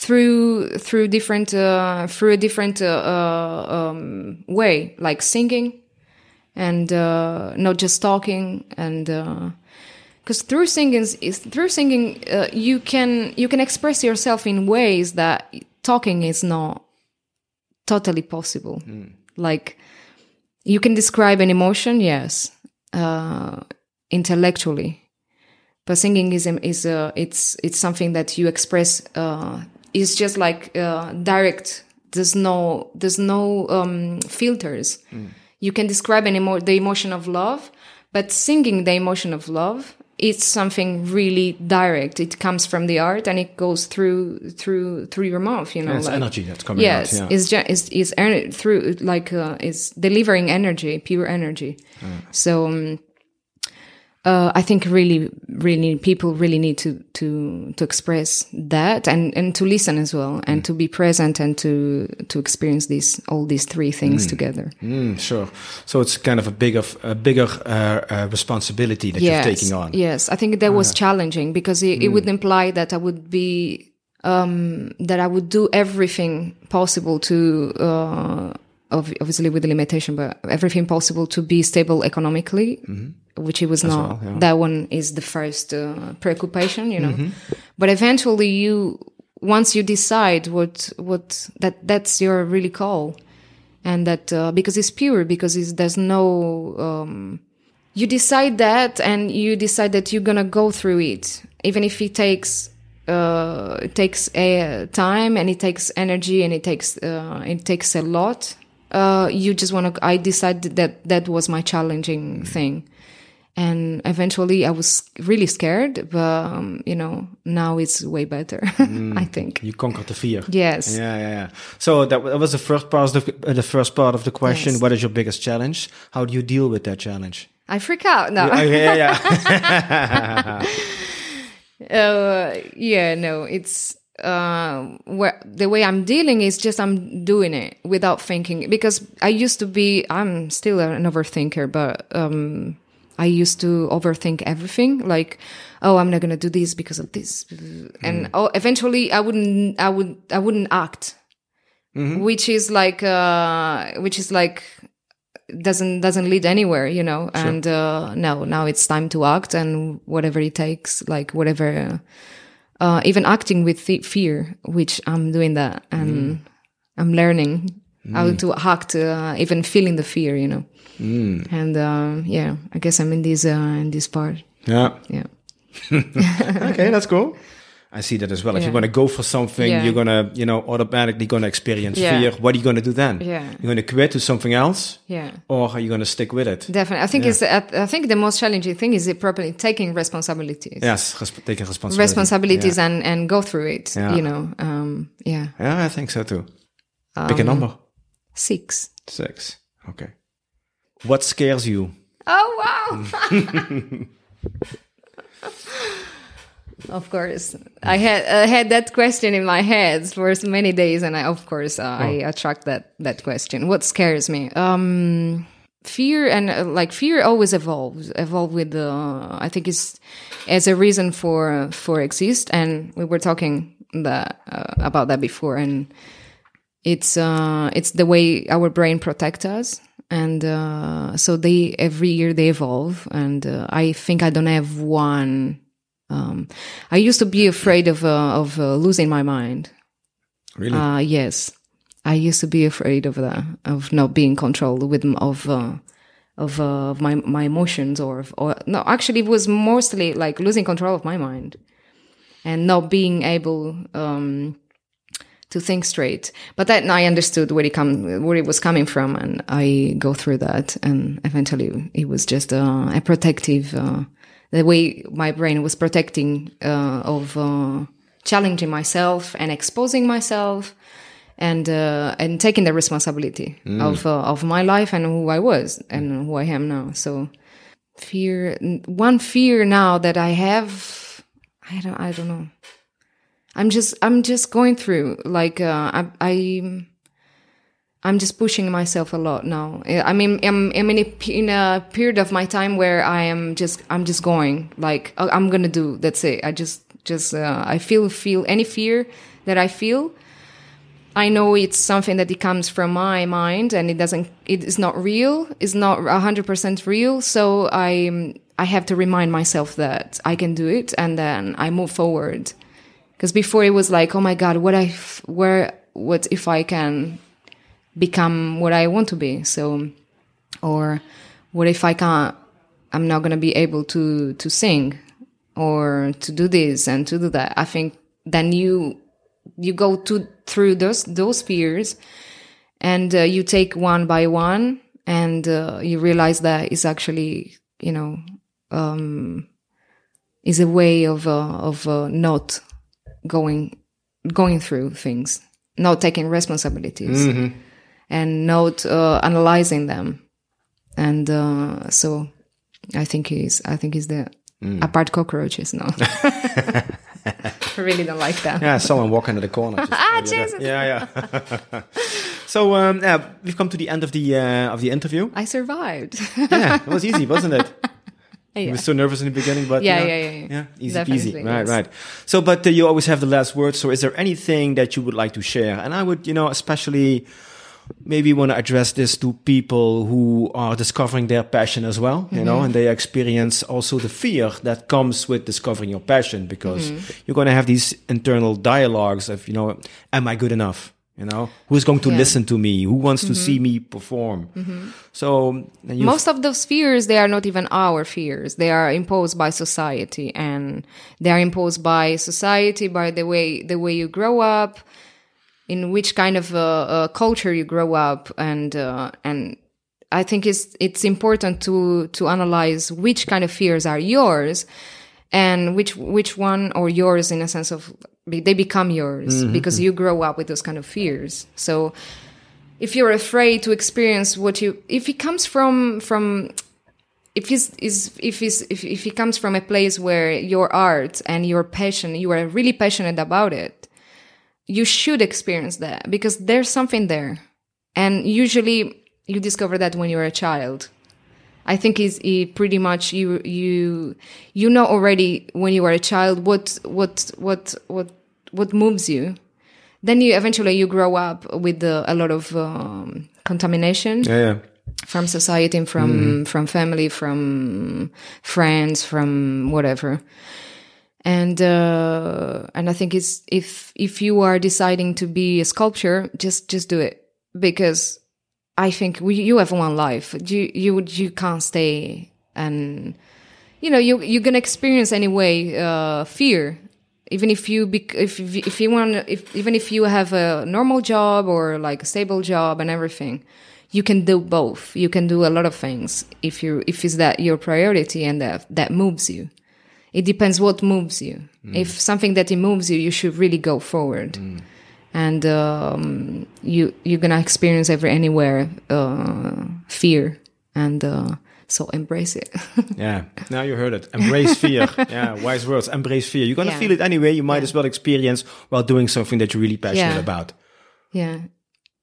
through through different uh, through a different uh, uh um, way like singing and uh, not just talking and because uh, through singing is through singing you can you can express yourself in ways that talking is not totally possible. Mm. Like you can describe an emotion, yes, uh, intellectually, but singing is is uh, it's it's something that you express. It's just like uh, direct. There's no there's no um, filters. Mm. You can describe an emo- the emotion of love, but singing the emotion of love it's something really direct. It comes from the art and it goes through through through your mouth. You know, yeah, it's like, energy that's coming yes, out. Yeah. it's just it's, it's ener- through like uh, it's delivering energy, pure energy. Mm. So. Um, uh, I think really, really people really need to to to express that and and to listen as well and mm. to be present and to to experience these all these three things mm. together. Mm, sure. So it's kind of a bigger a bigger uh, uh, responsibility that yes, you're taking on. Yes, I think that was challenging because it, it would mm. imply that I would be um, that I would do everything possible to. Uh, obviously with the limitation, but everything possible to be stable economically, -hmm which it was As not. Well, yeah. That one is the first uh, preoccupation, you know. Mm-hmm. But eventually, you once you decide what what that that's your really call, and that uh, because it's pure, because it's, there's no. Um, you decide that, and you decide that you're gonna go through it, even if it takes uh, it takes a time and it takes energy and it takes uh, it takes a lot. Uh, you just want to. I decided that that was my challenging thing, and eventually I was really scared, but um, you know now it's way better. (laughs) mm, I think you conquered the fear. Yes. Yeah, yeah, yeah. So that, was the first part of the, uh, the first part of the question. Yes. What is your biggest challenge? How do you deal with that challenge? I freak out. No. Yeah, yeah. yeah. (laughs) uh, yeah. No, it's uh, where the way I'm dealing is just I'm doing it without thinking because I used to be. I'm still an overthinker, but um, I used to overthink everything, like, oh, I'm not gonna do this because of this, and mm. oh, eventually I wouldn't, I would, I wouldn't act, mm-hmm. which is like, uh, which is like doesn't doesn't lead anywhere, you know. Sure. And uh, no, now it's time to act, and whatever it takes, like whatever, uh, even acting with fear, which I'm doing that, and mm. I'm learning how to act, uh, even feeling the fear, you know. And uh, yeah, I guess I'm in this uh, in this part. Yeah. Yeah. (laughs) okay, that's cool. I see that as well. If you're going to go for something, Yeah. you're going to, you know, automatically going to experience Yeah. fear. What are you going to do then? Yeah. You're going to quit to something else, Yeah. or are you going to stick with it? Definitely. I think it's I think the most challenging thing is it properly taking responsibilities. Yes, resp- taking responsibility. Responsibilities and and go through it. Yeah. You know. Um yeah. yeah, I think so too. Pick Um, a number. Six. Six. Okay. What scares you? Oh wow. (laughs) (laughs) of course. I had I had that question in my head for many days and I of course uh, I attract that that question. What scares me? Um fear and uh, like fear always evolves evolve with the i think is as a reason for for exist and we were talking that uh, about that before and it's uh it's the way our brain protects us and uh so they every year they evolve and uh, i think i don't have one um i used to be afraid of uh, of uh, losing my mind Really? uh, yes, I used to be afraid of that, of not being controlled with of uh, of uh, of my my emotions, or or no, actually, it was mostly like losing control of my mind and not being able um, to think straight. But then I understood where it come where it was coming from, and I go through that, and eventually, it was just uh, a protective. Uh, the way my brain was protecting uh, of uh, challenging myself and exposing myself and uh, and taking the responsibility of uh, of my life and who I was and who I am now. So fear, one fear now that I have, I don't, I don't know. I'm just, I'm just going through like uh, I, I, I'm just pushing myself a lot now. I mean, I'm, I'm in a, in a period of my time where I am just, I'm just going like "Oh, I'm gonna do. That's it. I just, just, uh, I feel, feel any fear that I feel. I know it's something that it comes from my mind and it doesn't, it is not real. It's not hundred percent real. So I, I have to remind myself that I can do it and then I move forward. Because before it was like, oh my God, what I, where, what if I can become what I want to be? So, or what if I can't, I'm not going to be able to, to sing or to do this and to do that. I think then you, you go to, through those, those fears and uh, you take one by one and uh, you realize that it's actually, you know, um, is a way of, uh, of uh, not going, going through things, not taking responsibilities and not uh, analyzing them. And uh, so I think he's, I think he's the, apart cockroaches, no. I (laughs) really don't like that. Yeah, someone walking in the corner. (laughs) Ah, that. Jesus. Yeah, yeah. (laughs) so um, yeah, we've come to the end of the uh, of the interview. I survived. Yeah, it was easy, wasn't it? Yeah. were so nervous in the beginning, but Yeah, you know, yeah, yeah, yeah. easy Definitely, peasy. Right, yes. right. So, but uh, you always have the last word. So, is there anything that you would like to share? And I would, you know, especially maybe want to address this to people who are discovering their passion as well, you Mm-hmm. know, and they experience also the fear that comes with discovering your passion because Mm-hmm. you're going to have these internal dialogues of, you know, am I good enough? You know, who's going to Yeah. Mm-hmm. listen to me? Who wants to see me perform? So, then you Most of those fears, they are not even our fears. They are imposed by society and they are imposed by society, by the way, the way you grow up, in which kind of uh, uh, culture you grow up. And, uh, and I think it's, it's important to, to analyze which kind of fears are yours and which, which one or yours in a sense of they become yours because you grow up with those kind of fears. So, if you're afraid to experience what you if it comes from from if it's is if it's if, if it comes from a place where your art and your passion you are really passionate about it you should experience that because there's something there. And usually you discover that when you're a child. I think is it pretty much you you you know already when you are a child what what what what what moves you. Then you eventually you grow up with uh, a lot of um, contamination yeah, yeah. from society and from from family from friends from whatever and uh and i think it's if if you are deciding to be a sculptor just just do it because I think we, you have one life. You you you can't stay and you know you you're gonna experience anyway uh, fear. Even if you bec- if if you want if even if you have a normal job or like a stable job and everything, you can do both. You can do a lot of things if you if it's that your priority and that that moves you. It depends what moves you. If something that it moves you, you should really go forward and um, you you're gonna experience every anywhere uh, fear and uh, so embrace it (laughs) Yeah, now you heard it. Embrace fear. (laughs) yeah, wise words. Embrace fear. You're gonna Yeah. feel it anyway. You might as well experience while doing something that you're really passionate Yeah. about. yeah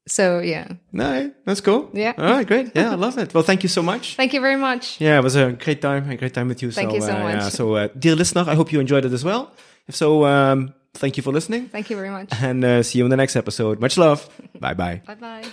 so yeah No, that's cool. Yeah. All right, great. Yeah, I love it. Well, thank you so much. thank you very much Yeah, it was a great time. A great time with you. Thank so, you so uh, much. Yeah, so, uh, dear listener, I hope you enjoyed it as well. If so, um, thank you for listening, thank you very much and uh, see you in the next episode. Much love. bye bye. bye bye